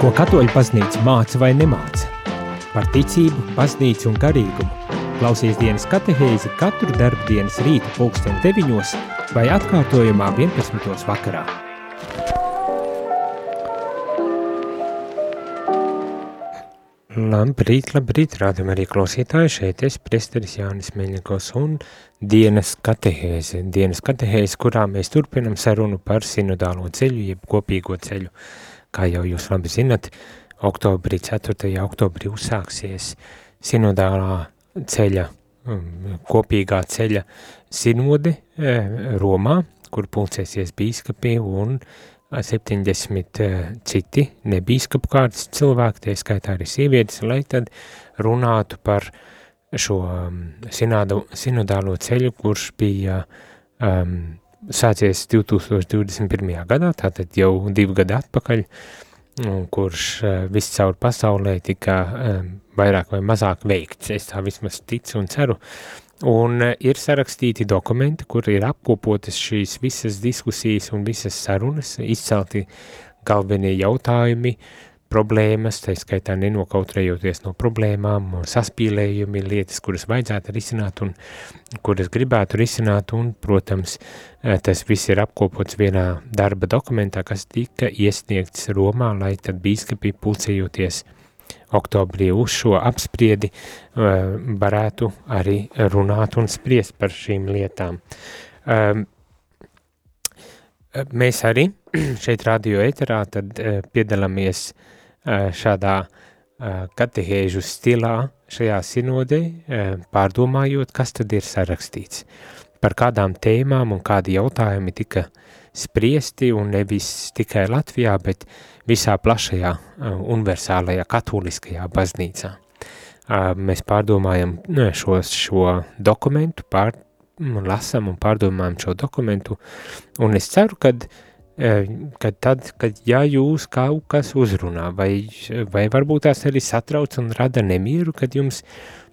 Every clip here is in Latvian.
Ko katoļu baznīca māca vai nemāca? Par ticību, baznīcu un garīgumu. Klausies dienas katehēzi katru darbu dienas rīta pulksten 9 vai atkārtojumā 11. vakarā. Labrīt, labrīt, rādam arī klausītāji, šeit es priesteris Jānis Meļņikos un dienas katehēze, dienas katehēze, kurā mēs turpinam sarunu par sinodālo ceļu, jeb kopīgo ceļu. Kā jau jūs labi zinat, oktobrī, 4. oktobrī uzsāksies sinodālā ceļa, um, kopīgā ceļa sinode eh, Romā, kur pulcēsies bīskapi un 70 eh, citi nebīskapu kārtas cilvēki, tie skaitā arī sievietes, lai tad runātu par šo um, sinādu, sinodālo ceļu, kurš bija um, sācies 2021. gadā, tātad jau divu gadu atpakaļ, kurš uh, viscaur pasaulē tika um, vairāk vai mazāk veikts. Es tā vismaz ticu un ceru. Un uh, ir sarakstīti dokumenti, kur ir apkopotas šīs visas diskusijas un visas sarunas, izcelti galvenie jautājumi, problēmas, tā skaitā nenokautrējoties no problēmām, saspīlējumi, lietas, kuras vajadzētu risināt un kuras gribētu risināt, un, protams, uh, tas viss ir apkopots vienā darba dokumentā, kas tika iesniegts Romā, lai tad bīskapi pulcējoties oktobrī uz šo apspriedi uh, varētu arī runāt un spriest par šīm lietām. Um, mēs arī šeit radio eterā tad piedalāmies uh, šādā uh, katehēžu stilā šajā sinodē, uh, pārdomājot, kas tad ir sarakstīts, par kādām tēmām un kādi jautājumi tika spriesti un nevis tikai Latvijā, bet visā plašajā universālajā katoliskajā baznīcā. Mēs pārdomājam šo, šo dokumentu, pār, lasam un pārdomājam šo dokumentu, un es ceru, kad, kad tad, kad ja jūs kaut kas uzrunā, vai, vai varbūt tās arī satrauc un rada nemieru, kad jums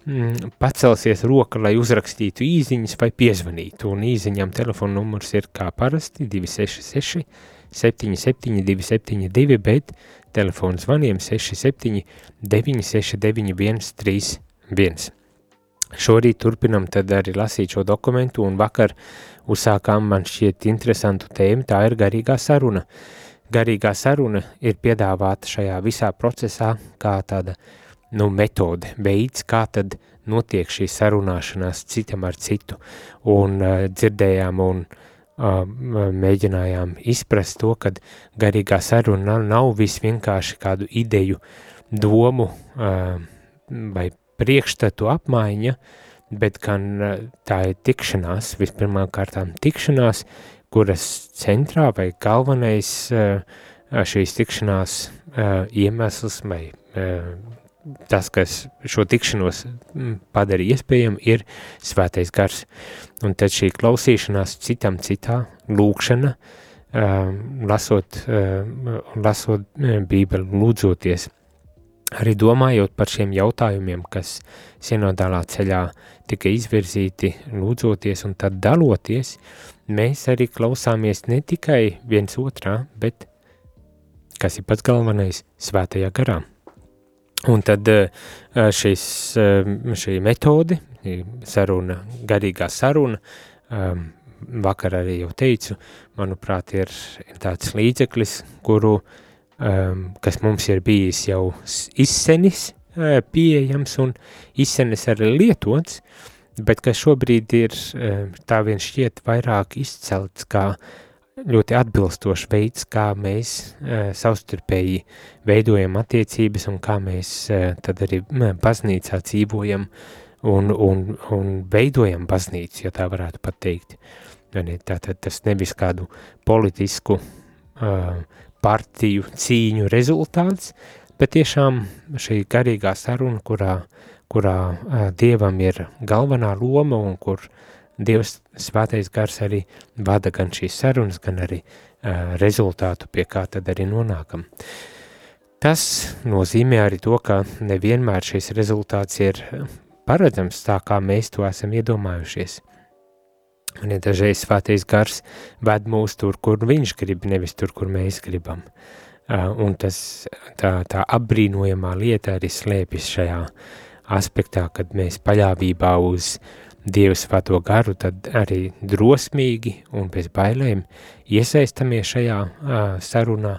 mm, pacelsies roka, lai uzrakstītu īziņas vai piezvanītu, un īziņām telefona numurs ir kā parasti 266 772 72, bet telefons zvaniem 67 969 131. Šorīt turpinam tad arī lasīt šo dokumentu un vakar uzsākām man šķiet interesantu tēmu, tā ir garīgā saruna. Garīgā saruna ir piedāvāta šajā visā procesā kā tāda, nu, metode, veids, kā tad notiek šī sarunāšanās citam ar citu. Un uh, dzirdējām un uh, mēģinājām izprast to, ka garīgā saruna nav viss vienkārši kādu ideju, domu vai priekšstatu apmaiņa, bet gan tā ir tikšanās, vispirmām kārtām tikšanās, kuras centrā vai galvenais šīs tikšanās iemesls vai tas, kas šo tikšanos mm, padara iespējami, ir svētais gars. Un tad šī klausīšanās citam citā, lūkšana, lasot, lasot bībeli, lūdzoties, arī domājot par šiem jautājumiem, kas sinodālā ceļā tika izvirzīti, lūdzoties un tad daloties, mēs arī klausāmies ne tikai viens otrā, bet, kas ir pats galvenais, svētajā garā. Un tad eh, šis, eh, šī metode, saruna, garīgā saruna, ehm, vakar arī jau teicu, manuprāt, ir tāds līdzeklis, kuru, ehm, kas mums ir bijis jau izsenis eh, pieejams un izsenis arī lietots, bet kas šobrīd ir tā vien šķiet vairāk izcelts kā ļoti atbilstošs veids, kā mēs uh, savstarpēji veidojam attiecības un kā mēs uh, tad arī baznīcā dzīvojam un, un, un veidojam baznīcu, ja tā varētu pat teikt. Tātad tas nevis kādu politisku uh, partiju cīņu rezultāts, bet tiešām šī garīgā saruna, kurā, kurā Dievam ir galvenā loma un kur Dievs svētais gars arī vada gan šīs sarunas, gan arī rezultātu, pie kā tad arī nonākam. Tas nozīmē arī to, ka nevienmēr šis rezultāts ir paredzams tā, kā mēs to esam iedomājušies. Un ja dažreiz svētais gars ved mūs tur, kur viņš grib, nevis tur, kur mēs gribam. un tas, tā, tā apbrīnojamā lieta arī slēpjas šajā aspektā, kad mēs paļāvībā uz Dievu svēto garu, tad arī drosmīgi un bez bailēm iesaistamies šajā uh, sarunā,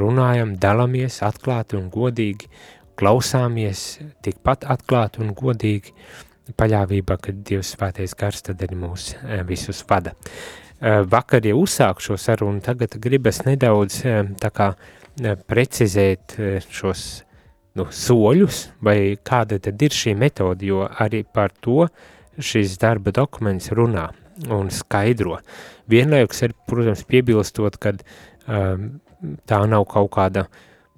runājam, dalamies atklāti un godīgi, klausāmies tikpat atklāti un godīgi, paļāvībā, ka Dievs svētais gars arī mūs uh, visus vada. Uh, vakar jau uzsāku šo sarunu, tagad gribas nedaudz uh, tā kā uh, precizēt uh, šos nu, soļus, vai kāda tad ir šī metode, jo arī par to šis darba dokuments runā un skaidro. Vienlaikus ir, protams, piebilstot, ka um, tā nav kaut kāda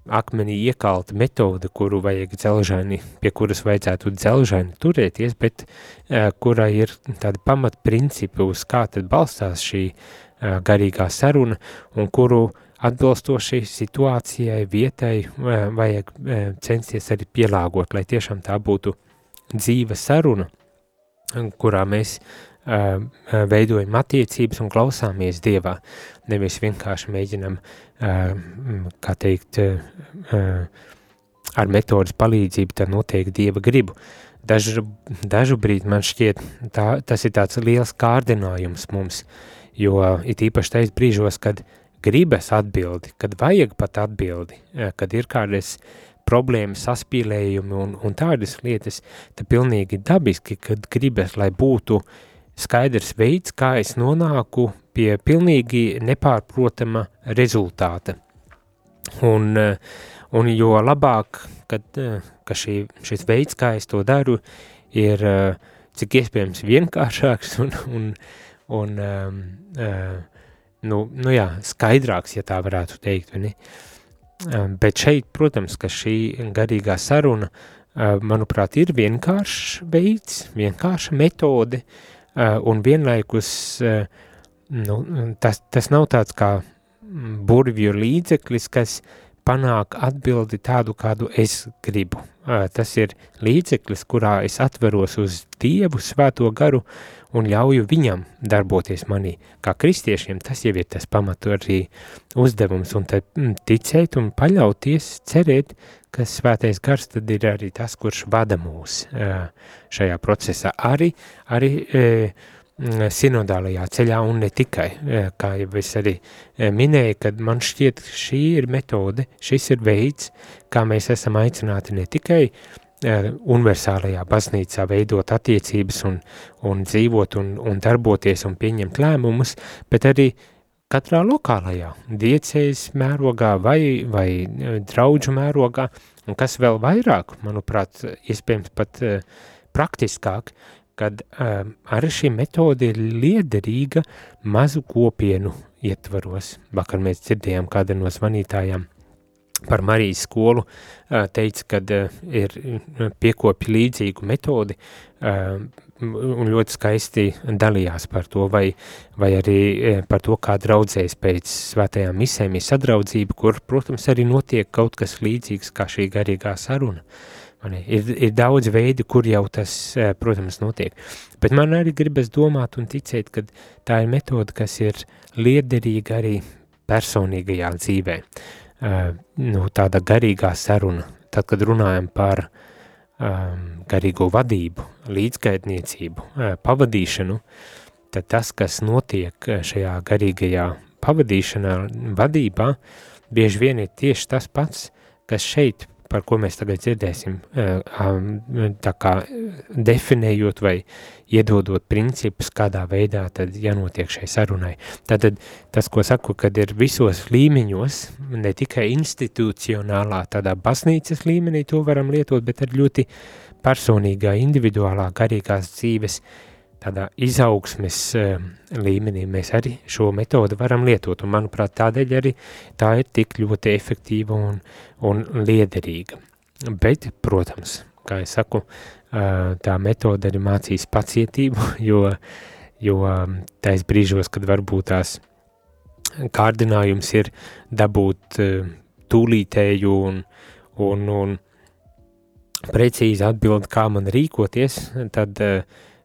akmenī iekalta metode, kuru vajag dzelžaini, pie kuras vajadzētu dzelžaini turēties, bet uh, kura ir tādi pamatprincipi, uz kā tad balstās šī uh, garīgā saruna un kuru atbilstoši situācijai, vietai vajag censties arī pielāgot, lai tiešām tā būtu dzīva saruna, kurā mēs veidojam attiecības un klausāmies Dievā, nevis vienkārši mēģinam, kā teikt, ar metodas palīdzību tā noteikt Dieva gribu. Dažu, dažu brīdi man šķiet, tā, tas ir tāds liels kārdinājums mums, jo it īpaši tais brīžos, kad uh, gribas atbildi, kad vajag pat atbildi, kad ir kādas problēmas, saspīlējumi un, un tādas lietas, tad pilnīgi dabiski, kad gribas, lai būtu skaidrs veids, kā es nonāku pie pilnīgi nepārprotama rezultāta. Un, un jo labāk, kad, ka šī, šis veids, kā es to daru, ir cik iespējams vienkāršāks un, un, un um, uh, nu, nu jā, skaidrāks, ja tā varētu teikt, vai ne? Bet šeit, protams, ka šī garīgā saruna, manuprāt, ir vienkāršs veids, vienkārša metode, un vienlaikus nu, tas, tas nav tāds kā burvju līdzeklis, kas panāk atbildi tādu, kādu es gribu. Tas ir līdzeklis, kurā es atveros uz Dievu svēto garu un ļauju viņam darboties manī. Kā kristiešiem tas jau ir tas pamatu arī uzdevums, un tad mm, ticēt un paļauties, cerēt, ka svētais gars tad ir arī tas, kurš vada mūs šajā procesā. Arī, arī sinodālajā ceļā un ne tikai, kā jau es arī minēju, kad man šķiet, šī ir metode, šis ir veids, kā mēs esam aicināti ne tikai Eh, universālajā baznīcā veidot attiecības un, un dzīvot un, un darboties un pieņemt lēmumus, bet arī katrā lokālajā diecējas mērogā vai, vai eh, draudžu mērogā, un kas vēl vairāk, manuprāt, iespējams pat praktiskāk, kad uh, arī šī metode ir liederīga mazu kopienu ietvaros. Vakar mēs dzirdējām kāda no zvanītājām par Marijas skolu teica, ka ir piekopi līdzīgu metodi un ļoti skaisti dalījās par to, vai, vai arī par to, kā draudzēs pēc svētajām misēm ir sadraudzība, kur, protams, arī notiek kaut kas līdzīgs kā šī garīgā saruna. Ir, ir daudz veidi, kur jau tas, protams, notiek. Bet man arī gribas domāt un ticēt, ka tā ir metode, kas ir liederīga arī personīgajā dzīvē. Uh, nu, tāda garīgā saruna, tad, kad runājam par um, garīgo vadību, līdzgaitniecību, pavadīšanu, tad tas, kas notiek šajā garīgajā pavadīšanā, vadībā, bieži vien ir tieši tas pats, kas šeit par ko mēs tagad dzirdēsim, tā kā definējot vai iedodot principus, kādā veidā tad jānotiek šai sarunai. Tātad tas, ko saku, kad ir visos līmeņos, ne tikai institucionālā, tādā baznīcas līmenī to varam lietot, bet arī ļoti personīgā, individuālā, garīgās dzīves tādā izaugsmes līmenī mēs arī šo metodu varam lietot, un manuprāt, tādēļ arī tā ir tik ļoti efektīva un, un liederīga. Bet, protams, kā es saku, tā metode arī mācīs pacietību, jo, jo tais brīžos, kad varbūt tās kārdinājums ir dabūt tūlītēju un, un, un precīzi atbild, kā man rīkoties, tad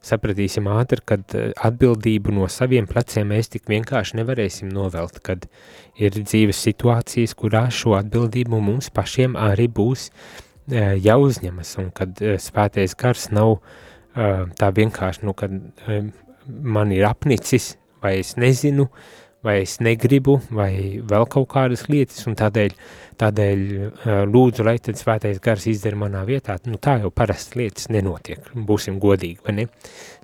sapratīsim ātri, kad atbildību no saviem pleciem mēs tik vienkārši nevarēsim novelt, kad ir dzīves situācijas, kurās šo atbildību mums pašiem arī būs jāuzņemas, un kad svētais gars nav tā vienkārši, nu, kad man ir apnicis, vai es nezinu, vai es negribu, vai vēl kaut kādas lietas, un tādēļ, tādēļ lūdzu, lai tad svētais gars izdara manā vietā, nu tā jau parasti lietas nenotiek, būsim godīgi, vai ne?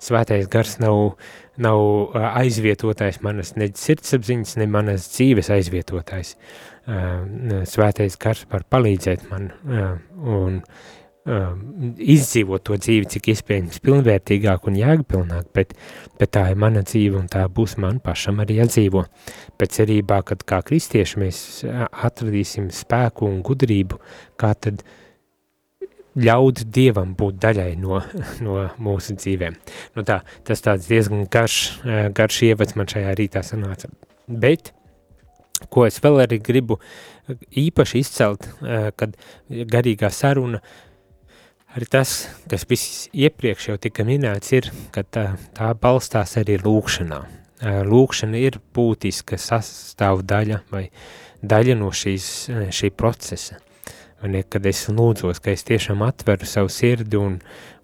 Svētais gars nav, nav aizvietotājs manas ne sirdsapziņas, ne manas dzīves aizvietotājs. Svētais gars var palīdzēt man un um, izdzīvot to dzīvi, cik iespējams pilnvērtīgāk un jēgpilnāk, bet, bet tā ir mana dzīve un tā būs man pašam arī jādzīvo. Bet cerībā, kad kā kristieši mēs atradīsim spēku un gudrību, kā tad ļaut Dievam būt daļai no, no mūsu dzīvēm. Nu tā, tas tāds diezgan garš, garš ievads man šajā rītā sanāca. Bet, ko es vēl arī gribu īpaši izcelt, kad garīgā saruna Arī tas, kas viss iepriekš jau tika minēts, ir, ka tā, tā balstās arī lūkšanā. Lūkšana ir būtiska sastāvdaļa vai daļa no šīs, šī procesa. Un, kad es lūdzos, ka es tiešām atveru savu sirdi un,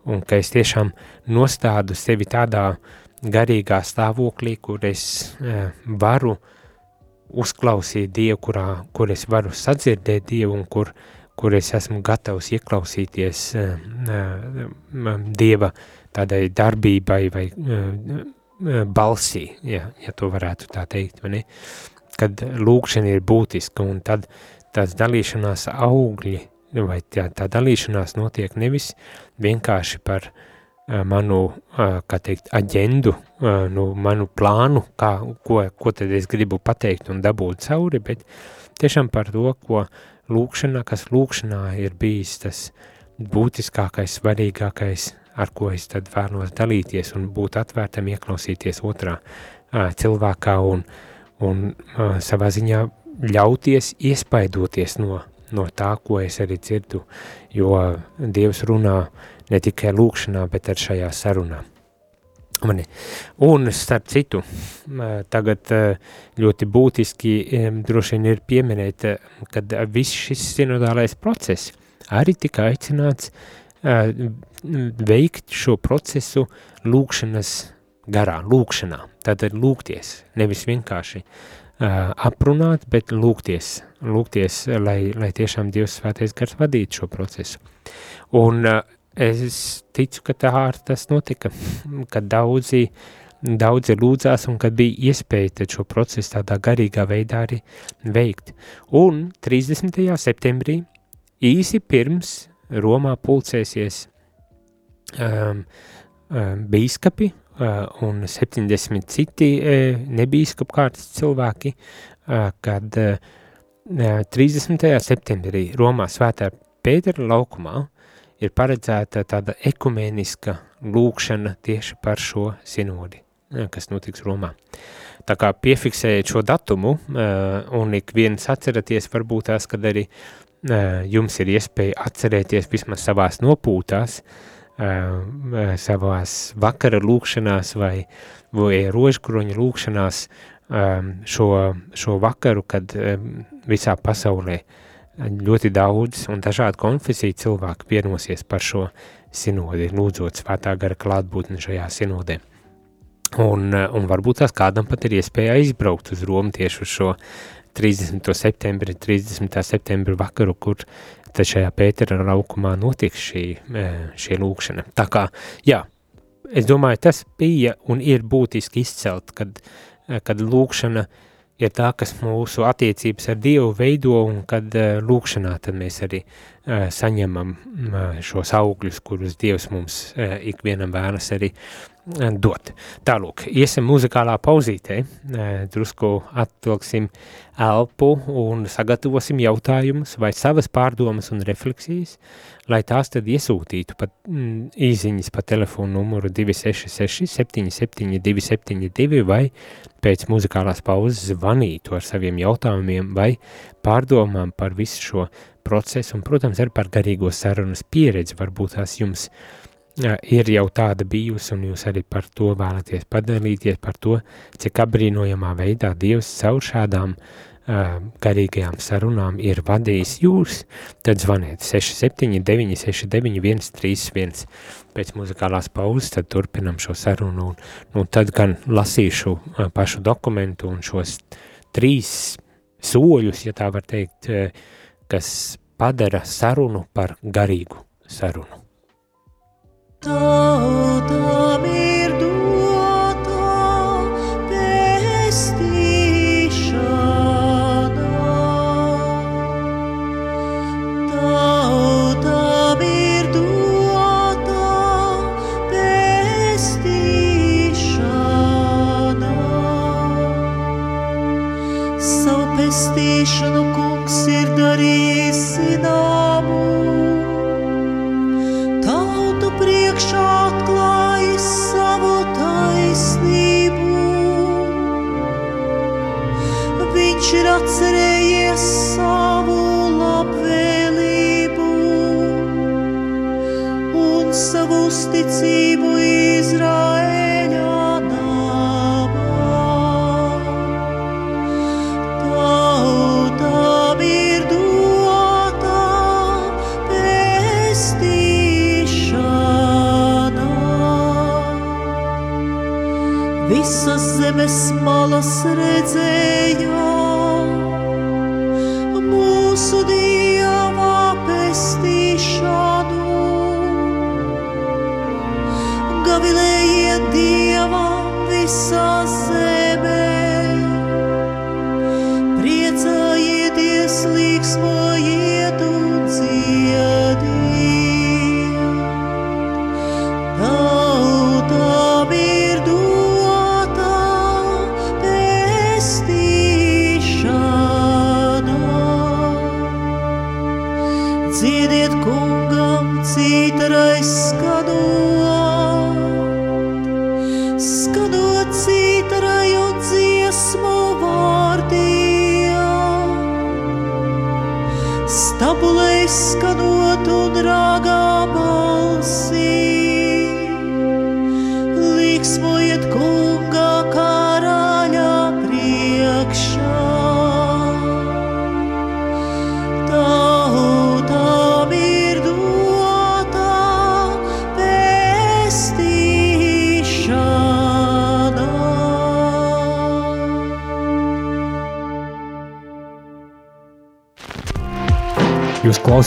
un ka es tiešām nostādu sevi tādā garīgā stāvoklī, kur es varu uzklausīt Dievu, kurā, kur es varu sadzirdēt Dievu un kur, uh, kur es esmu gatavs ieklausīties uh, Dieva tādai darbībai vai uh, balsī, ja, ja to varētu tā teikt, vai ne? Kad lūkšana ir būtiska un tad tās dalīšanās augļi vai tā, tā dalīšanās notiek nevis vienkārši par uh, manu, uh, kā teikt, aģendu, uh, nu, manu plānu, kā, ko, ko tad es gribu pateikt un dabūt cauri, bet tiešām par to, ko lūkšana, kas lūkšanā ir bijis tas būtiskākais, svarīgākais, ar ko es tad vēlos dalīties un būt atvērtam, ieklausīties otrā cilvēkā un, un savā ziņā ļauties iespaidoties no, no tā, ko es arī dzirdu, jo Dievs runā ne tikai lūkšanā, bet ar šajā sarunā. Mani. Un starp citu, tagad ļoti būtiski droši vien ir pieminēt, kad viss šis sinodālais process arī tika aicināts veikt šo procesu lūkšanas garā, lūkšanā. Tātad lūgties, nevis vienkārši aprunāt, bet lūgties, lūgties, lai, lai tiešām Dievs svētais gars vadītu šo procesu. Un es ticu, ka tā ar tas notika, kad daudzi, daudzi lūdzās un kad bija iespēja šo procesu tādā garīgā veidā arī veikt. Un 30. septembrī īsi pirms Romā pulcēsies um, um, bīskapi uh, un 70 citi uh, nebīskapu kārtas cilvēki, uh, kad uh, 30. septembrī Romā svētā Pētera laukumā uh, ir paredzēta tāda ekumēniska lūkšana tieši par šo sinodi, kas notiks Romā. Tā kā piefiksējiet šo datumu, un ik viens atceraties, varbūt tās, kad arī jums ir iespēja atcerēties vismaz savās nopūtās, savās vakara lūkšanās vai, vai rožkroņa lūkšanās šo, šo vakaru, kad visā pasaulē uh, ļoti daudz un dažādu konfesiju cilvēku vienosies par šo sinodi, lūdzot svētā gara klātbūtni šajā sinodē. Un, un varbūt tās kādam pat ir iespēja izbraukt uz Romu tieši uz šo 30. septembri, 30. septembri vakaru, kur tad šajā Pētera laukumā notiks šī, šī lūkšana. Tā kā, jā, es domāju, tas bija un ir būtiski izcelt, kad, kad lūkšana uh, ir tā, kas mūsu attiecības ar Dievu veido, un kad uh, lūkšanā tad mēs arī saņemam šos augļus, kurus Dievs mums ikvienam vēlas arī dot. Tālūk, iesim muzikālā pauzītē, drusku atvilksim elpu un sagatavosim jautājumus vai savas pārdomas un refleksijas, lai tās tad iesūtītu pat mm, īziņas pa telefonu numuru 266 77 272 vai pēc muzikālās pauzes zvanītu ar saviem jautājumiem vai pārdomām par visu šo procesu un, protams, arī par garīgo sarunas pieredzi. Varbūt tās jums ir jau tāda bijusi, un jūs arī par to vēlaties padalīties, par to, cik apbrīnojamā veidā Dievs caur šādām garīgajām sarunām ir vadījis jūs, tad zvaniet 679 691 31 pēc muzikālās pauzes, tad turpinam šo sarunu, un nu, tad gan lasīšu pašu dokumentu un šos trīs soļus, ja tā var teikt, kas padara sarunu par garīgu sarunu. Tautam srdce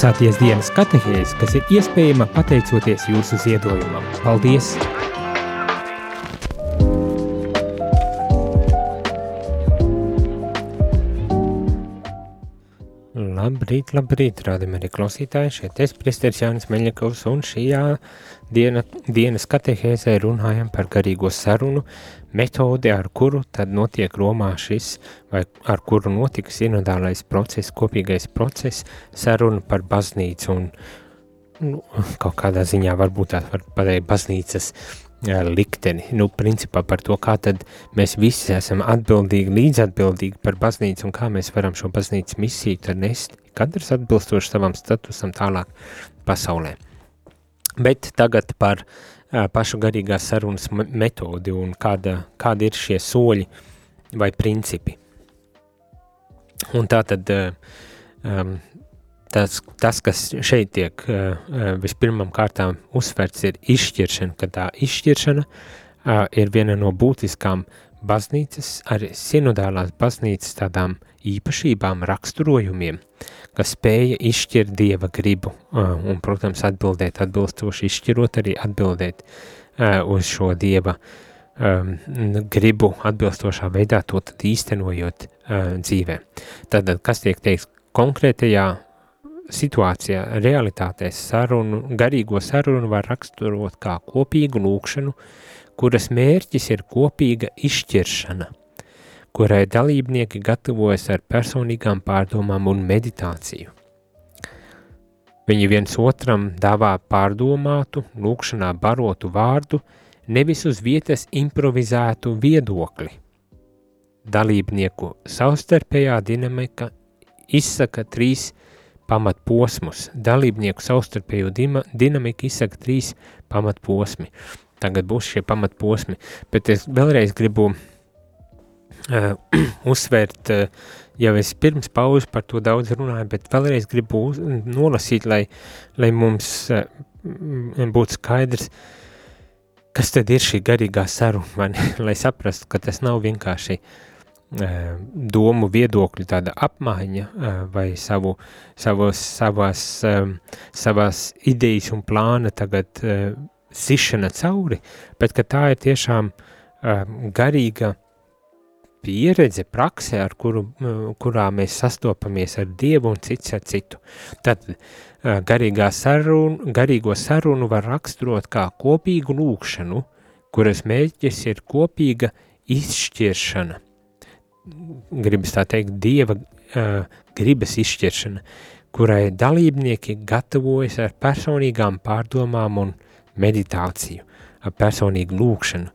klausāties dienas katehēs, kas ir iespējama pateicoties jūsu ziedojumam. Paldies! Labrīt, labrīt, rādam arī klausītāji, šeit es, priesteris Jānis Meļņakovs, un šajā diena, dienas katehēzē runājam par garīgo sarunu metodi, ar kuru tad notiek Romā šis, vai ar kuru notika sinodālais process, kopīgais process, saruna par baznīcu, un nu, kaut kādā ziņā varbūt tās var pateikt baznīcas jā, likteni, nu, principā par to, kā tad mēs visi esam atbildīgi, līdzatbildīgi par baznīcu un kā mēs varam šo baznīcas misiju tad nest, katrs atbilstoši savam statusam tālāk pasaulē. Bet tagad par uh, pašu garīgās sarunas me- metodi un kāda, kādi ir šie soļi vai principi. Un tā tad uh, um, tas, tas, kas šeit tiek uh, uh, vispirmām kārtām uzsverts, ir izšķiršana, ka tā izšķiršana uh, ir viena no būtiskām baznīcas, arī sinodālās baznīcas tādām īpašībām, raksturojumiem, kas spēja izšķirt Dieva gribu uh, un, protams, atbildēt atbilstoši, izšķirot arī atbildēt uh, uz šo Dieva um, gribu atbilstošā veidā to tad īstenojot uh, dzīvē. Tad, kas tiek teiks konkrētajā situācijā, realitātē sarunu, garīgo sarunu var raksturot kā kopīgu lūkšanu, kuras mērķis ir kopīga izšķiršana, kurai dalībnieki gatavojas ar personīgām pārdomām un meditāciju. Viņi viens otram dāvā pārdomātu, lūkšanā barotu vārdu, nevis uz vietas improvizētu viedokli. Dalībnieku savstarpējā dinamika izsaka trīs pamatposmus. Dalībnieku savstarpējo dinamiku izsaka trīs pamatposmi. Tagad būs šie pamatposmi, bet es vēlreiz gribu uh, uzsvērt, uh, jau es pirms pauzes par to daudz runāju, bet vēlreiz gribu uz, nolasīt, lai, lai mums uh, būtu skaidrs, kas tad ir šī garīgā saruna, lai saprastu, ka tas nav vienkārši uh, domu viedokļu tāda apmaiņa uh, vai savu, savos, savās, savās idejas un plāna tagad uh, sišana cauri, bet ka tā ir tiešām garīga pieredze, prakse, ar kuru, kurā mēs sastopamies ar Dievu un cits ar citu. Tad garīgā sarunu, garīgo sarunu var raksturot kā kopīgu lūkšanu, kuras mērķis ir kopīga izšķiršana. Gribas tā teikt, Dieva uh, gribas izšķiršana, kurai dalībnieki gatavojas ar personīgām pārdomām un meditāciju, ar personīgu lūkšanu.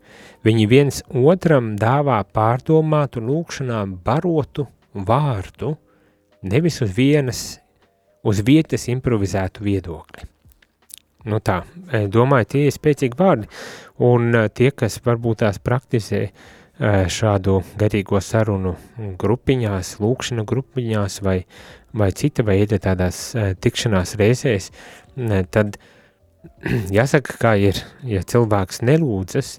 Viņi viens otram dāvā pārdomātu lūkšanā barotu vārdu, nevis uz vienas, uz vietas improvizētu viedokli. Nu tā, e, domāju, tie ir spēcīgi vārdi, un e, tie, kas varbūt tās praktizē e, šādu garīgo sarunu grupiņās, lūkšana grupiņās vai, vai cita veida tādās tikšanās reizēs, tad jāsaka, kā ir, ja cilvēks nelūdzas,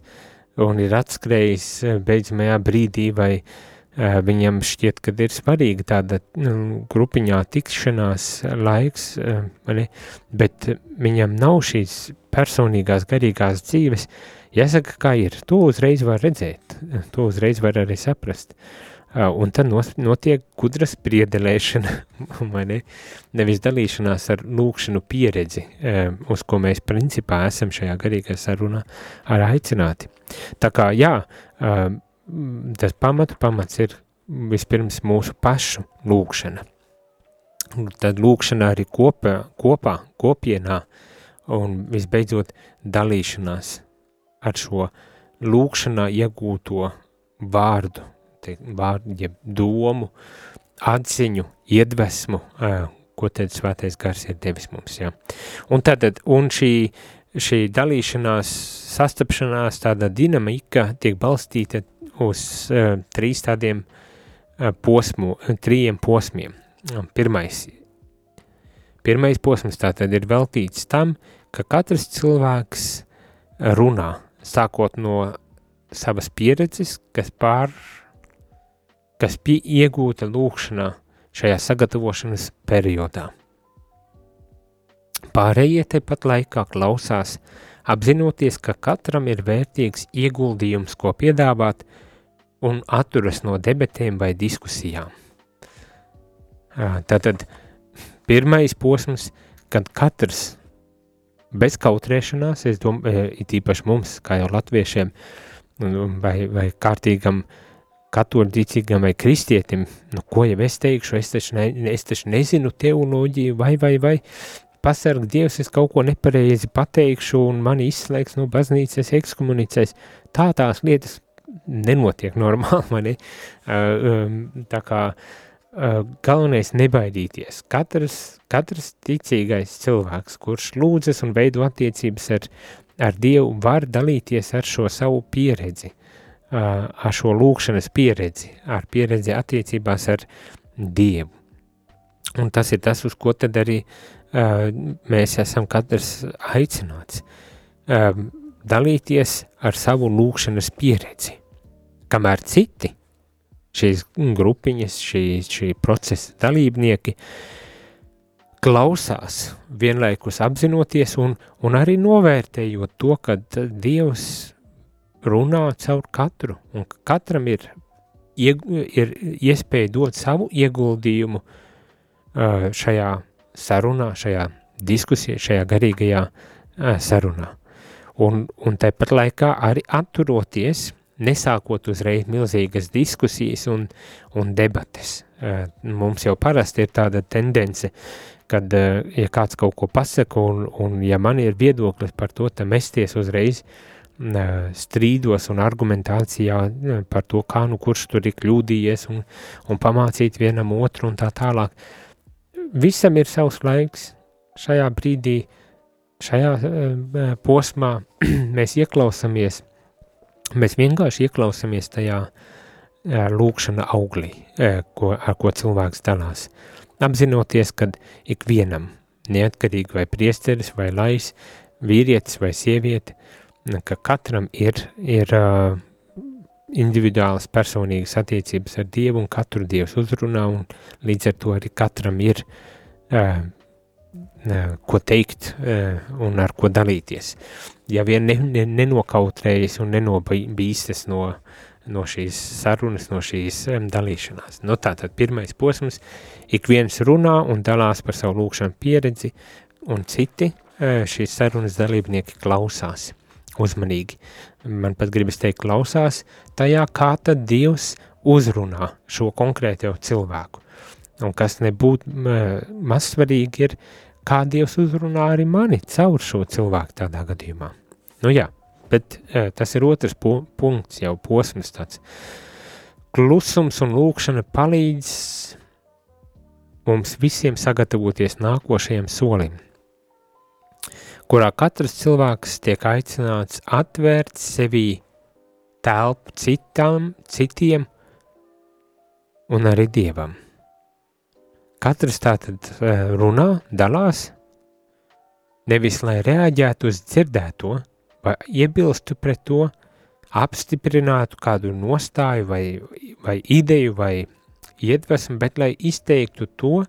un ir atskrējis eh, beidzamajā brīdī, vai uh, viņam šķiet, ka ir svarīga tāda nu, grupiņā tikšanās laiks, uh, ne? bet viņam nav šīs personīgās garīgās dzīves, jāsaka, kā ir, to uzreiz var redzēt, to uzreiz var arī saprast. Uh, un tad notiek gudra spriedelēšana, vai ne? Nevis dalīšanās ar lūkšanu pieredzi, uh, uz ko mēs principā esam šajā garīgā sarunā ar aicināti. Tā kā, jā, tas pamatu pamats ir vispirms mūsu pašu lūkšana. Tad lūkšana arī kopā, kopā kopienā un visbeidzot dalīšanās ar šo lūkšanā iegūto vārdu, te, vārdu jeb domu, atziņu, iedvesmu, ko tad svētais gars ir devis mums, jā. Un tad, un šī uh, šī dalīšanās, sastapšanās, tāda dinamika tiek balstīta uz uh, trīs tādiem uh, posmu, trījiem posmiem. Pirmais, pirmais posms tātad ir veltīts tam, ka katrs cilvēks runā, sākot no savas pieredzes, kas pār, kas iegūta lūkšanā šajā sagatavošanas periodā. Pārējie tepat laikā klausās, apzinoties, ka katram ir vērtīgs ieguldījums, ko piedāvāt, un atturas no debatēm vai diskusijām. Tātad pirmais posms, kad katrs bez kautrēšanās, es domāju, it īpaši mums, kā jau latviešiem, vai, vai kārtīgam katoļdīcīgam vai kristietim, nu, ko jau es teikšu, es taču, ne, es taču nezinu teoloģiju, vai, vai, vai, pasarg Dievs, es kaut ko nepareizi pateikšu un mani izslēgs no baznīcas ekskomunicēs. Tā tās lietas nenotiek normāli, mani. Tā kā galvenais nebaidīties. Katrs, katrs ticīgais cilvēks, kurš lūdzas un veido attiecības ar, ar Dievu, var dalīties ar šo savu pieredzi, ar šo lūkšanas pieredzi, ar pieredzi attiecībās ar Dievu. Un tas ir tas, uz ko tad arī uh, mēs esam katrs aicināts dalīties ar savu lūkšanas pieredzi, kamēr citi šīs grupiņas, šī, šī procesa dalībnieki klausās, vienlaikus apzinoties un, un arī novērtējot to, ka Dievs runā caur katru, un ka katram ir, ieg, ir iespēja dot savu ieguldījumu šajā sarunā, šajā diskusijā, šajā garīgajā sarunā. Un, un tāpat laikā arī atturoties, nesākot uzreiz milzīgas diskusijas un, un debates. Mums jau parasti ir tāda tendence, kad, ja kāds kaut ko pasaka, un, un ja man ir viedoklis par to, tad mesties uzreiz strīdos un argumentācijā par to, kā nu kurš tur ir kļūdījies un, un pamācīt vienam otru un tā tālāk visam ir savs laiks. Šajā brīdī, šajā uh, posmā mēs ieklausāmies, mēs vienkārši ieklausāmies tajā uh, lūkšana auglī, uh, ko, ar ko cilvēks dalās. Apzinoties, ka ikvienam, neatkarīgi vai priesteris vai lais, vīrietis vai sieviete, ka katram ir, ir uh, individuālas personīgas attiecības ar Dievu un katru Dievs uzrunā un līdz ar to arī katram ir uh, ko teikt un ar ko dalīties. Ja vien ne, ne, nenokautrējas un nenobīstas no, no šīs sarunas, no šīs dalīšanās. Nu, tātad pirmais posms, ik viens runā un dalās par savu lūkšanu pieredzi un citi šīs sarunas dalībnieki klausās uzmanīgi. Man pat gribas teikt, klausās tajā, kā tad Dievs uzrunā šo konkrēto cilvēku. Un kas nebūtu maz svarīgi ir, kā Dievs uzrunā arī mani caur šo cilvēku tādā gadījumā. Nu jā, bet tas ir otrs pu punkts, jau posms tāds. Klusums un lūkšana palīdz mums visiem sagatavoties nākošajam solim – kurā katrs cilvēks tiek aicināts atvērt sevī telpu citam, citiem un arī dievam. Katrs tātad eh, runā, dalās, nevis lai reaģētu uz dzirdēto vai iebilstu pret to, apstiprinātu kādu nostāju vai, vai ideju vai iedvesmu, bet lai izteiktu to,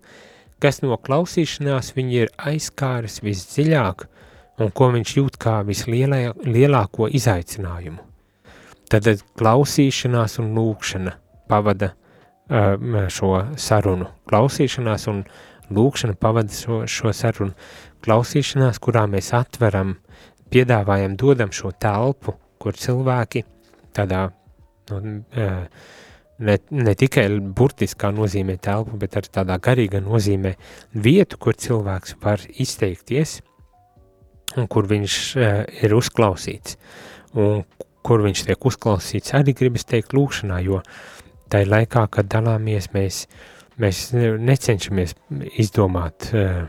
kas no klausīšanās viņi ir aizskāris visdziļāk un ko viņš jūt kā vislielāko izaicinājumu. Tad klausīšanās un lūkšana pavada uh, šo sarunu. Klausīšanās un lūkšana pavada šo, šo sarunu. Klausīšanās, kurā mēs atveram, piedāvājam, dodam šo telpu, kur cilvēki tādā nu, uh, ne, ne tikai burtiskā nozīmē telpu, bet arī tādā garīga nozīmē vietu, kur cilvēks var izteikties – un kur viņš uh, ir uzklausīts, un kur viņš tiek uzklausīts, arī gribas teikt lūkšanā, jo tai laikā, kad dalāmies, mēs, mēs necenšamies izdomāt, uh,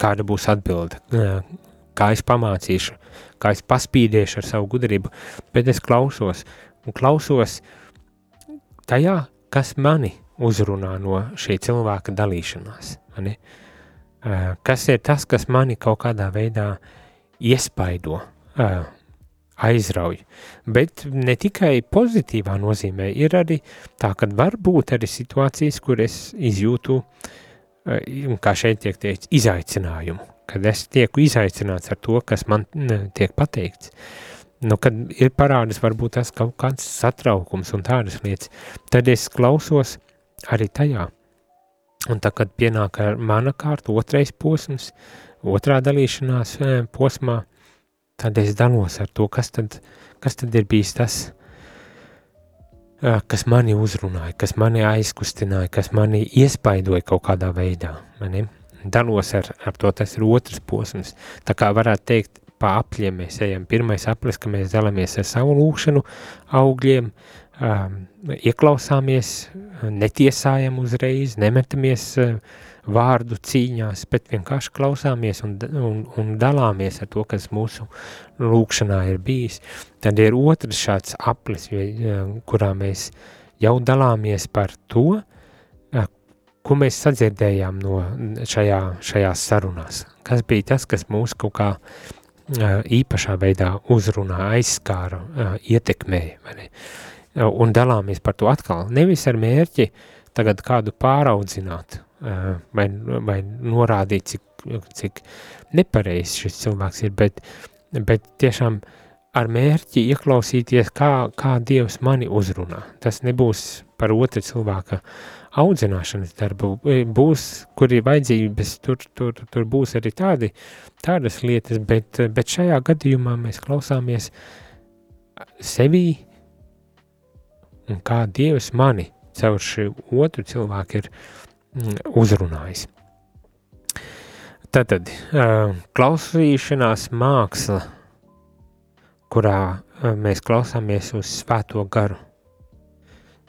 kāda būs atbilde, uh, kā es pamācīšu, kā es paspīdiešu ar savu gudrību, bet es klausos, un klausos tajā, kas mani uzrunā no šī cilvēka dalīšanās, mani? Uh, kas ir tas, kas mani kaut kādā veidā uh, iespaido, uh, aizrauj. Bet ne tikai pozitīvā nozīmē, ir arī tā, ka var būt arī situācijas, kur es izjūtu, uh, kā šeit tiek teikts, izaicinājumu, kad es tieku izaicināts ar to, kas man tiek pateikts. Nu, kad ir parādis varbūt tas kaut kāds satraukums un tādas lietas, tad es klausos arī tajā. Un tā, kad pienāk mana kārta, otrais posms, otrā dalīšanās posmā, tad es dalos ar to, kas tad, kas tad ir bijis tas, kas mani uzrunāja, kas mani aizkustināja, kas mani iespaidoja kaut kādā veidā. Mani? Dalos ar, ar to, tas ir otrs posms. Tā kā varētu teikt, pa apļiem mēs ejam. Pirmais aplis, ka mēs dalāmies ar savu lūkšanu augļiem, um, ieklausāmies, netiesājam uzreiz, nemetamies uh, vārdu cīņās, bet vienkārši klausāmies un, un, un dalāmies ar to, kas mūsu lūkšanā ir bijis. Tad ir otrs šāds aplis, kurā mēs jau dalāmies par to, ko mēs sadzirdējām no šajā, šajās sarunās. Kas bija tas, kas mūs kaut kā īpašā veidā uzrunā, aizskāra, ietekmēja. Un dalāmies par to atkal. Nevis ar mērķi tagad kādu pāraudzināt, vai, vai norādīt, cik, cik nepareizs šis cilvēks ir, bet, bet tiešām ar mērķi ieklausīties, kā, kā Dievs mani uzrunā. Tas nebūs par otra cilvēka audzināšanas darbu, būs, kur ir vajadzības, tur, tur, tur būs arī tādi, tādas lietas, bet, bet šajā gadījumā mēs klausāmies sevī un kā Dievs mani caur šo otru cilvēku ir Mm, uzrunājis. Tātad klausīšanās māksla, kurā mēs klausāmies uz svēto garu,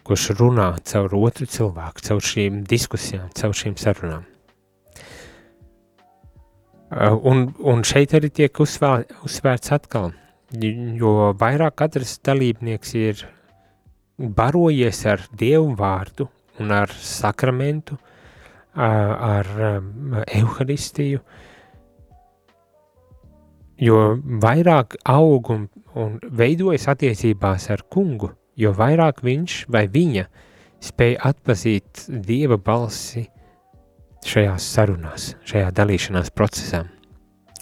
kurš runā caur otru cilvēku, caur šīm diskusijām, caur šīm sarunām. Un, un šeit arī tiek uzsvēr, uzsvērts atkal, jo vairāk katrs dalībnieks ir barojies ar Dievu vārdu un ar sakramentu, ar evaharistiju, jo vairāk aug un, un veidojas attiecībās ar kungu, jo vairāk viņš vai viņa spēj atpazīt Dieva balsi šajās sarunās, šajā dalīšanās procesā.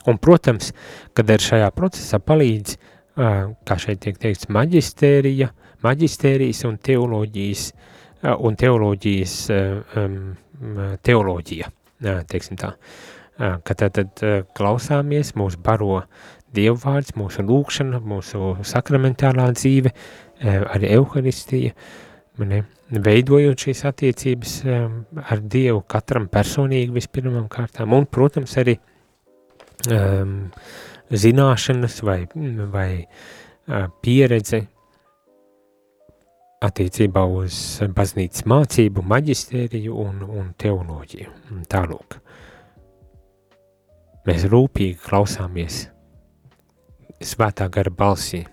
Un, protams, kad ar šajā procesā palīdz, kā šeit tiek teikts, maģistērija, maģistērijas un teoloģijas, un teoloģijas teoloģija, teiksim tā, ka tad, tad klausāmies, mūs baro Dievu vārds, mūsu lūkšana, mūsu sakramentālā dzīve, arī euharistija, ne, veidojot šīs attiecības ar Dievu katram personīgi vispirmām kārtām, un, protams, arī um, zināšanas vai, vai uh, pieredze attiecībā uz baznīcas mācību, maģistēriju un, un teoloģiju. Tālūk. Mēs rūpīgi klausāmies svētā gara balsī,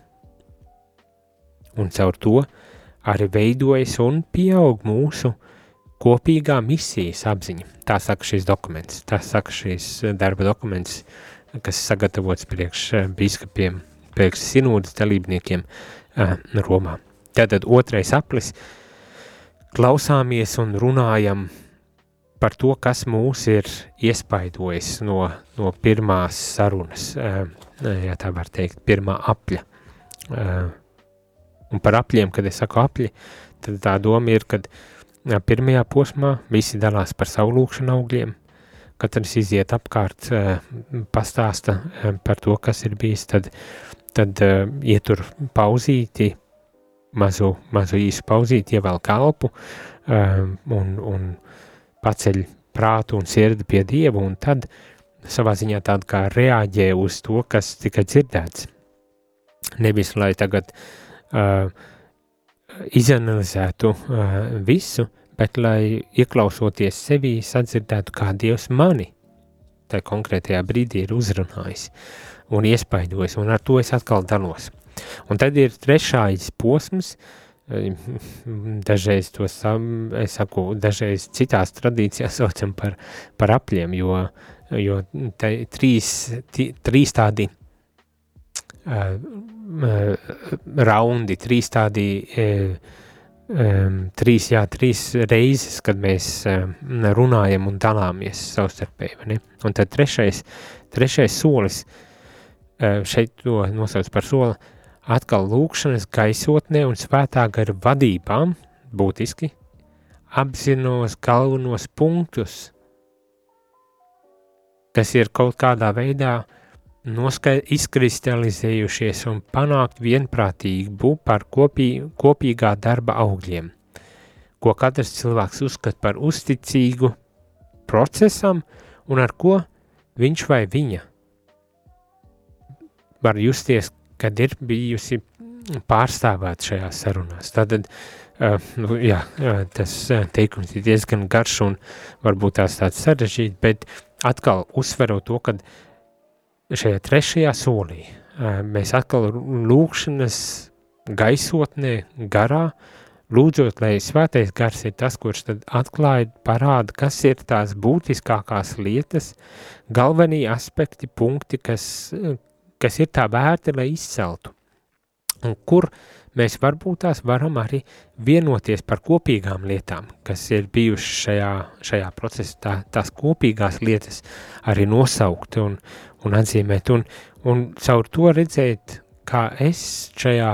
un caur to arī veidojas un pieaug mūsu kopīgā misijas apziņa. Tā saka šis dokuments, tā saka šis darba dokuments, kas sagatavots priekš biskupiem, priekš sinūdas dalībniekiem uh, Romā. Tātad otrais aplis klausāmies un runājam par to, kas mūs ir iespaidojis no, no pirmās sarunas, ja tā var teikt, pirmā apļa. Un par apļiem, kad es saku apļi, tad tā doma ir, kad pirmajā posmā visi dalās par savu lūkšanu augļiem, katrs iziet apkārt, pastāsta par to, kas ir bijis, tad, tad ietur pauzīti, mazu, mazu īsu pauzīti, ievēl kalpu un, un paceļ prātu un sirdi pie Dieva, un tad savā ziņā tāda kā reaģē uz to, kas tika dzirdēts. Nevis, lai tagad uh, izanalizētu uh, visu, bet lai ieklausoties sevī sadzirdētu, kā Dievs mani tajā konkrētajā brīdī ir uzrunājis un iespaidojis, un ar to es atkal dalos. Un tad ir trešais posms, dažreiz to sam, saku, dažreiz citās tradīcijās saucam par, par apļiem, jo, jo te, trīs, tī, trīs tādi uh, uh, raundi, trīs tādi, uh, um, trīs, jā, trīs reizes, kad mēs uh, runājam un dalāmies savstarpēji, ne? Un tad trešais, trešais solis, uh, šeit to nosauc par soli, atkal lūkšanas gaisotnē un svētā gara vadībām, būtiski, apzinos galvenos punktus, kas ir kaut kādā veidā izkristalizējušies un panākt vienprātību par kopī, kopīgā darba augļiem, ko katrs cilvēks uzskata par uzticīgu procesam un ar ko viņš vai viņa var justies kad ir bijusi pārstāvēta šajās sarunās. Tātad, uh, jā, tas teikums ir diezgan garš un varbūt tās tāds sarežģīts, bet atkal uzsverot to, ka šajā trešajā solī uh, mēs atkal lūkšanas gaisotnē garā, lūdzot, lai svētais gars ir tas, kurš tad atklāja, parāda, kas ir tās būtiskākās lietas, galvenie aspekti, punkti, kas, kas ir tā vērti, lai izceltu. Un kur mēs varbūt tās varam arī vienoties par kopīgām lietām, kas ir bijušas šajā, šajā procesā, tā, tās kopīgās lietas arī nosaukt un, un atzīmēt, un, un caur to redzēt, kā es šajā,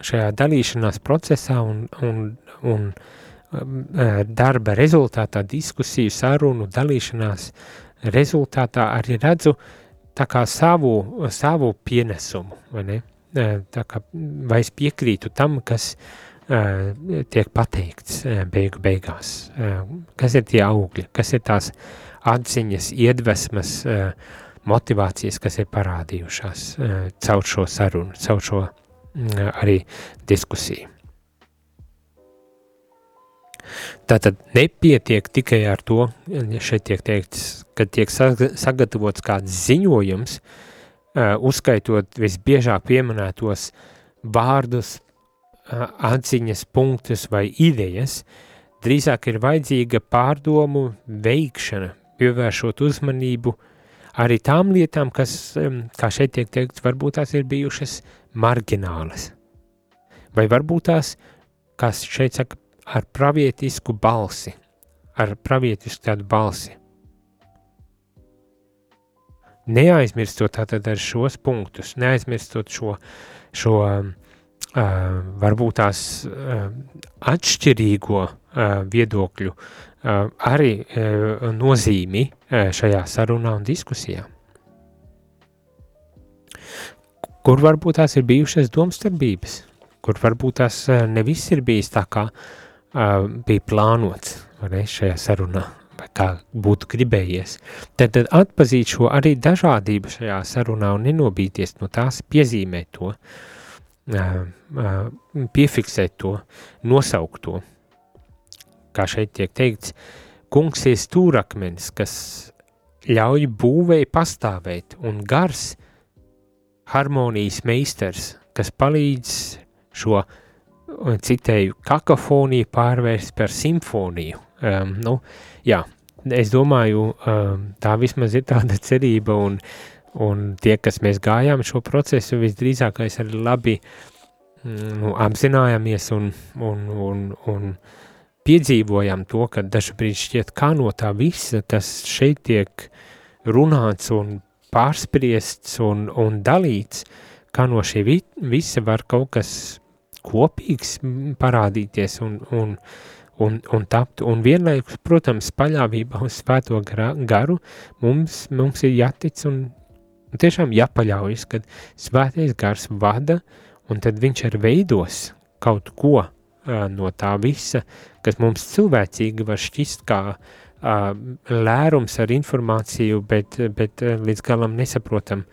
šajā dalīšanās procesā un, un, un um, darba rezultātā, diskusiju, sarunu, dalīšanās rezultātā arī redzu tā kā savu, savu pienesumu, vai ne? Tā kā, vai es piekrītu tam, kas uh, tiek pateikts uh, beigu beigās, uh, kas ir tie augļi, kas ir tās atziņas, iedvesmas, uh, motivācijas, kas ir parādījušās uh, caur šo sarunu, caur šo uh, arī diskusiju. Tātad nepietiek tikai ar to, šeit tiek teikts, ka tiek sagatavots kāds ziņojums, uzskaitot visbiežāk pieminētos vārdus, atziņas punktus vai idejas, drīzāk ir vajadzīga pārdomu veikšana, pievēršot uzmanību arī tām lietām, kas, kā šeit tiek teikts, varbūt tās ir bijušas marginālas. Vai varbūt tās, kas šeit saka, ar pravietisku balsi, ar pravietisku tādu balsi. Neaizmirstot tātad ar šos punktus, neaizmirstot šo, šo uh, varbūt tās uh, atšķirīgo uh, viedokļu uh, arī uh, nozīmi uh, šajā sarunā un diskusijā. Kur varbūt tās ir bijušas domstarbības, kur varbūt tās ne viss ir bijis tā kā uh, uh, bija plānots ne, šajā sarunā, vai kā būtu gribējies. Tad, tad atpazīt šo arī dažādību šajā sarunā un nenobīties no tās, piezīmēt to, piefiksēt to, nosaukt to. Kā šeit tiek teikts, kungs ir stūrakmenis, kas ļauj būvēi pastāvēt, un gars harmonijas meistars, kas palīdz šo citēju, kakofoniju pārvērst par simfoniju. Um, nu, jā, es domāju, um, tā vismaz ir tāda cerība, un, un tie, kas mēs gājām šo procesu, visdrīzākais arī labi mm, nu, apzinājāmies un, un, un, un piedzīvojām to, ka dažkārt šķiet, kā no tā visa, kas šeit tiek runāts un pārspriests un, un dalīts, kā no šī visa var kaut kas kopīgs parādīties un, un, un, un tapt. Un vienlaikus, protams, paļāvībā uz svēto garu mums, mums ir jātic un tiešām jāpaļaujas, kad svētais gars vada un tad viņš arī veidos kaut ko uh, no tā visa, kas mums cilvēcīgi var šķist kā uh, lērums ar informāciju, bet, bet uh, līdz galam nesaprotam,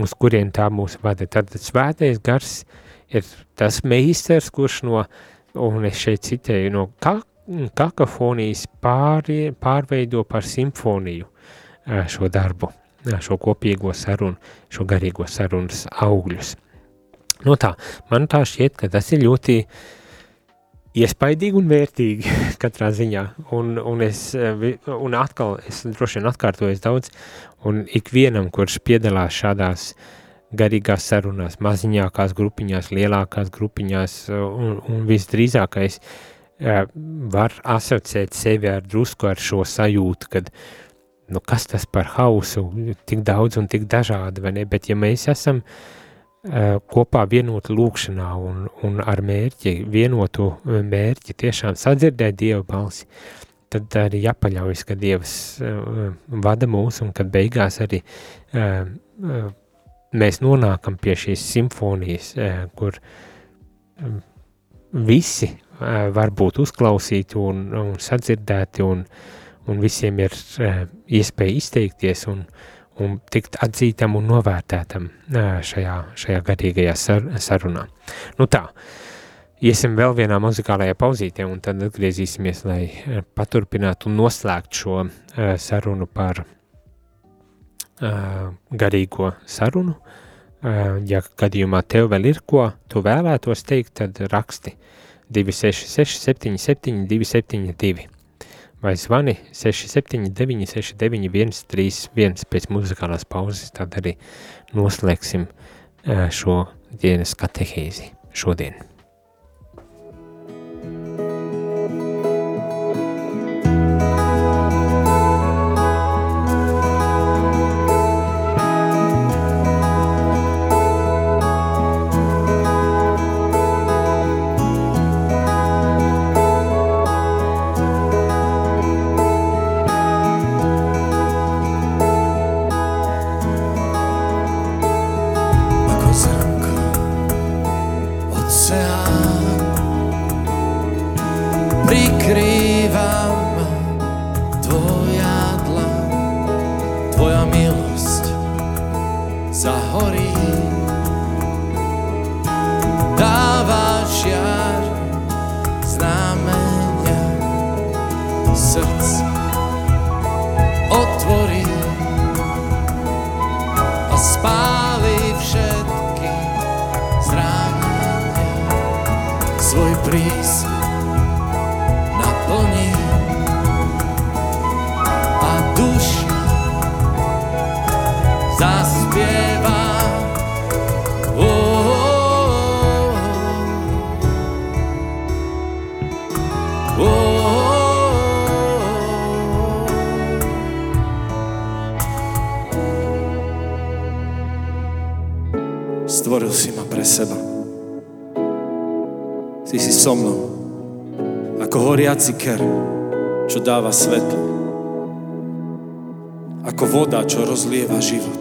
uz kurien tā mūs vada. Tad svētais gars uh, ir tas meistars, kurš no, un es šeit citēju, no ka, kakafonijas pārie, pārveido par simfoniju šo darbu, šo kopīgo sarunu, šo garīgo sarunas augļus. No tā, man tā šķiet, ka tas ir ļoti iespaidīgi un vērtīgi katrā ziņā, un, un es, un atkal, es droši vien atkārtojos daudz, un ikvienam, kurš piedalās šādās uh, garīgās sarunās, maziņākās grupiņās, lielākās grupiņās, un, un visdrīzākais var asociēt sevi ar drusku ar šo sajūtu, kad, nu, kas tas par hausu, tik daudz un tik dažādi, vai ne, bet ja mēs esam uh, kopā vienoti lūkšanā un, un ar mērķi, vienotu mērķi tiešām sadzirdēt Dieva balsi, tad arī jāpaļaujas, ka Dievs uh, vada mūs un kad beigās arī uh, uh, mēs nonākam pie šīs simfonijas, eh, kur mm, visi eh, var būt uzklausīti un, un sadzirdēti, un, un visiem ir eh, iespēja izteikties un, un tikt atzītam un novērtētam šajā, šajā garīgajā sar, sarunā. Nu tā, iesim vēl vienā muzikālajā pauzītē, un tad atgriezīsimies, lai paturpinātu un noslēgtu šo sarunu par garīgo sarunu. Ja gadījumā tev vēl ir ko tu vēlētos teikt, tad raksti 266 77 272 vai zvani 679 691 31 pēc muzikālās pauzes, tad arī noslēgsim šo dienas katehēzi šodien. zahorí. Dáva žiar znamenia srdce otvorí a spáli všetky zranenia svoj prísť so mnou. Ako horiaci ker, čo dáva svetlo. Ako voda, čo rozlieva život.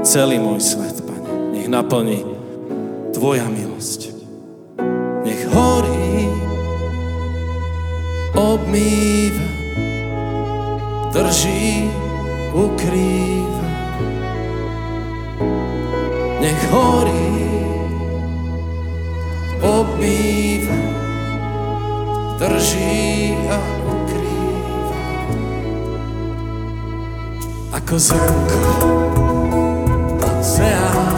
Celý môj svet, Pane, nech naplní Tvoja milosť. Nech horí, obmýva, drží, ukrýva. Nech horí, Cause I, say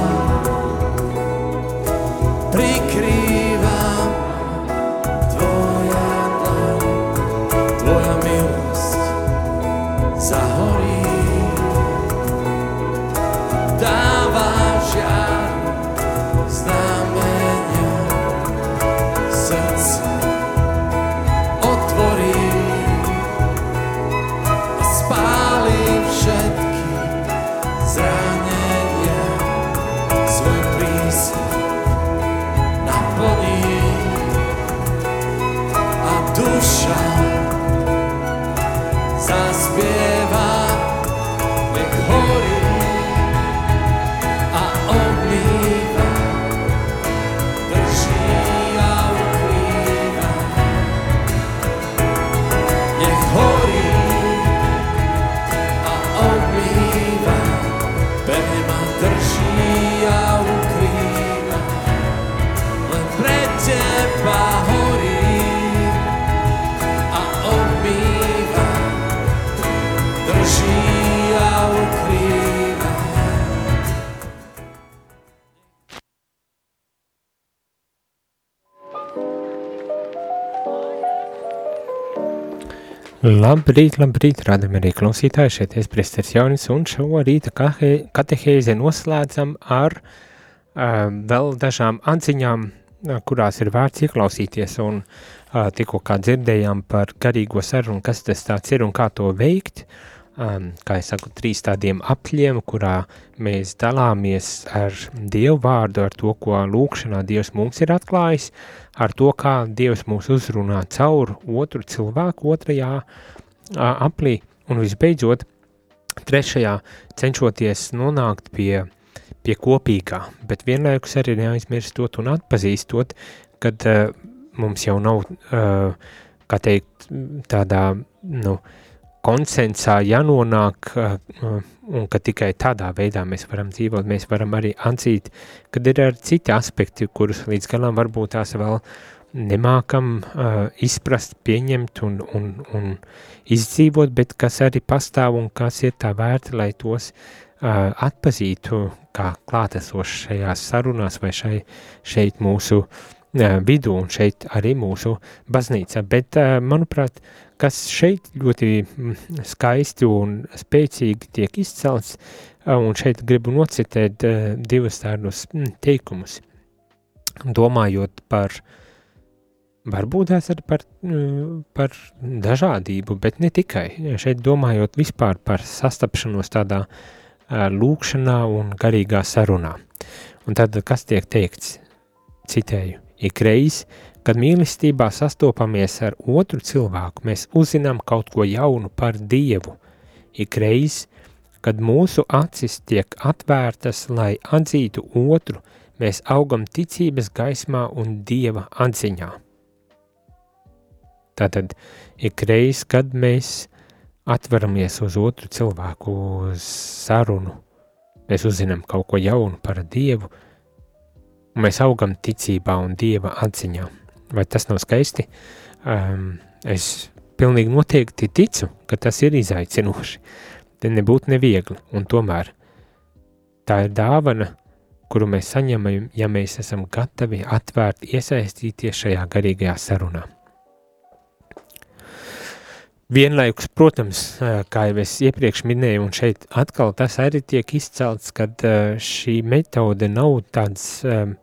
Labrīt, labrīt, rādam arī klausītāji, šeit es Presters Jaunis, un šo rīta katehēzi noslēdzam ar uh, vēl dažām atziņām, uh, kurās ir vērts ieklausīties, un uh, tikko kā dzirdējām par garīgo sarunu, kas tas tāds ir un kā to veikt, um, kā es saku, trīs tādiem apļiem, kurā mēs dalāmies ar Dievu vārdu, ar to, ko lūkšanā Dievs mums ir atklājis, ar to, kā Dievs mūs uzrunā caur otru cilvēku otrajā a, aplī, un visbeidzot, trešajā cenšoties nonākt pie, pie kopīgā, bet vienlaikus arī neaizmirstot un atpazīstot, kad uh, mums jau nav, uh, kā teikt, tādā, nu, konsensā jānonāk, uh, un ka tikai tādā veidā mēs varam dzīvot, mēs varam arī atzīt, kad ir arī citi aspekti, kurus līdz galam varbūt tās vēl nemākam uh, izprast, pieņemt un, un, un izdzīvot, bet kas arī pastāv un kas ir tā vērti, lai tos uh, atpazītu kā klātesoši šajās sarunās vai šai, šeit mūsu uh, vidū un šeit arī mūsu baznīca. Bet, uh, manuprāt, kas šeit ļoti mm, skaisti un spēcīgi tiek izcelts, un šeit gribu nocitēt uh, divus tādus mm, teikumus, domājot par varbūt tās arī par, mm, par dažādību, bet ne tikai. Šeit domājot vispār par sastapšanos tādā uh, lūkšanā un garīgā sarunā. Un tad, kas tiek teikts, citēju, ikreiz, kad mīlestībā sastopamies ar otru cilvēku, mēs uzzinām kaut ko jaunu par Dievu. Ikreiz, kad mūsu acis tiek atvērtas, lai atzītu otru, mēs augam ticības gaismā un Dieva atziņā. Tātad ikreiz, kad mēs atveramies uz otru cilvēku uz sarunu, mēs uzzinām kaut ko jaunu par Dievu, un mēs augam ticībā un Dieva atziņā. Vai tas nav skaisti? Um, es pilnīgi noteikti ticu, ka tas ir izaicinoši. Te nebūtu neviegli, un tomēr tā ir dāvana, kuru mēs saņemam, ja mēs esam gatavi atvērti iesaistīties šajā garīgajā sarunā. Vienlaikus, protams, kā jau es iepriekš minēju, un šeit atkal tas arī tiek izcelts, kad šī metode nav tāds um,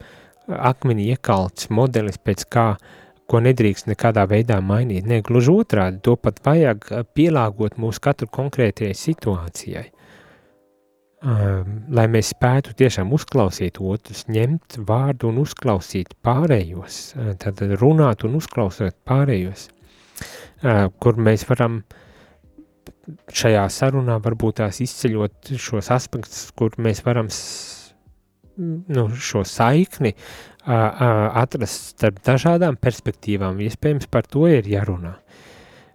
akmenī iekalts modelis, pēc kā, ko nedrīkst nekādā veidā mainīt. Nē, gluži otrādi, to pat vajag pielāgot mūsu katru konkrētajai situācijai. Um, lai mēs spētu tiešām uzklausīt otrus, ņemt vārdu un uzklausīt pārējos, tad runāt un uzklausīt pārējos kur mēs varam šajā sarunā varbūt tās izceļot šos aspektus, kur mēs varam nu, šo saikni atrast starp dažādām perspektīvām. Iespējams, par to ir jārunā.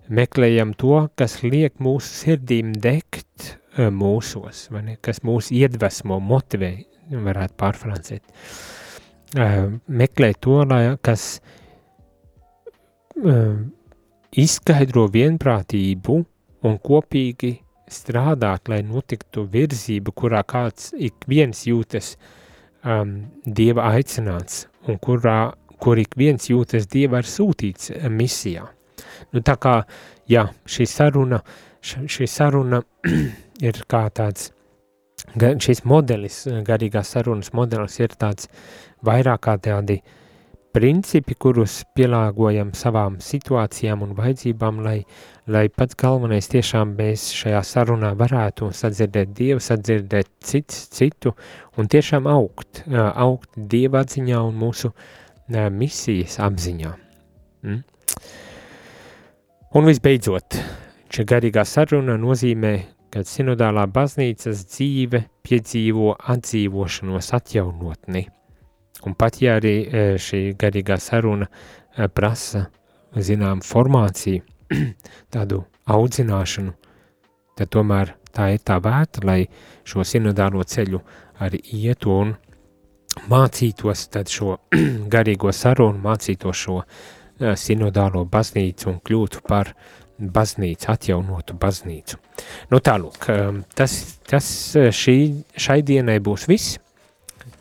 Meklējam to, kas liek mūsu sirdīm degt mūsos, ne, kas mūs iedvesmo, motivē, varētu pārfrancēt. Meklē to, kas izskaidro vienprātību un kopīgi strādāt, lai notiktu virzība, kurā kāds ik viens jūtas um, Dieva aicināts un kurā, kur ik viens jūtas Dieva ir sūtīts misijā. Nu, tā kā, jā, šī saruna, šī saruna ir kā tāds, šis modelis, garīgās sarunas modelis ir tāds vairāk kā tādi uh, principi, kurus pielāgojam savām situācijām un vajadzībām, lai, lai pats galvenais tiešām mēs šajā sarunā varētu sadzirdēt Dievu, sadzirdēt cits, citu un tiešām augt, augt Dieva atziņā un mūsu misijas apziņā. Mm? Un visbeidzot, šī garīgā saruna nozīmē, ka sinodālā baznīcas dzīve piedzīvo atdzīvošanos atjaunotni – Un pat ja arī e, šī garīgā saruna e, prasa zinām formāciju, tādu audzināšanu, tad tomēr tā ir tā vērta, lai šo sinodālo ceļu arī ietu un mācītos šo garīgo sarunu, mācītos šo e, sinodālo baznīcu un kļūtu par baznīcu, atjaunotu baznīcu. Nu tālūk, tas, tas šī, šai dienai būs viss.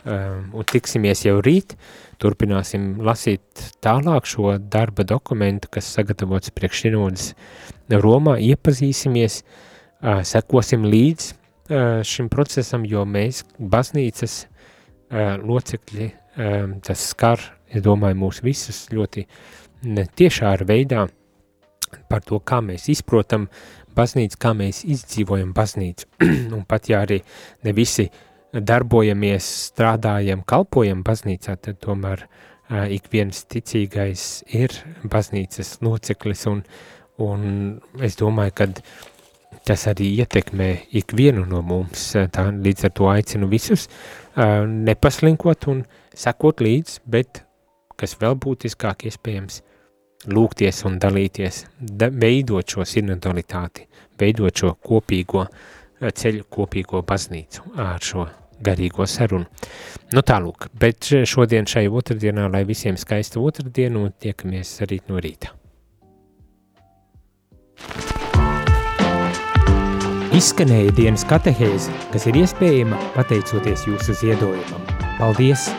Ehm, un tiksimies jau rīt. Turpināsim lasīt tālāk šo darba dokumentu, kas sagatavots priekšsinodas Romā, iepazīsimies, sekosim līdz šim procesam, jo mēs baznīcas locekļi, tas skar, es domāju, mūs visus ļoti tiešā ar veidā par to, kā mēs izprotam baznīcu, kā mēs izdzīvojam baznīcu. un pat ja arī ne visi uh, darbojamies, strādājam, kalpojam baznīcā, tad tomēr ik viens ticīgais ir baznīcas loceklis, un, un es domāju, ka tas arī ietekmē ikvienu no mums. Tā, līdz ar to aicinu visus nepaslinkot un sekot līdz, bet, kas vēl būtiskāk iespējams, lūgties un dalīties, da, veidot šo sinodalitāti, veidot šo kopīgo uh, ceļu kopīgo baznīcu ar šo garīgo sarunu. Nu tālūk, bet šodien šai otrdienā, lai visiem skaista otrdienu, un tiekamies arī no rīta. Izskanēja dienas katehēze, kas ir iespējama pateicoties jūsu ziedojumam. Paldies!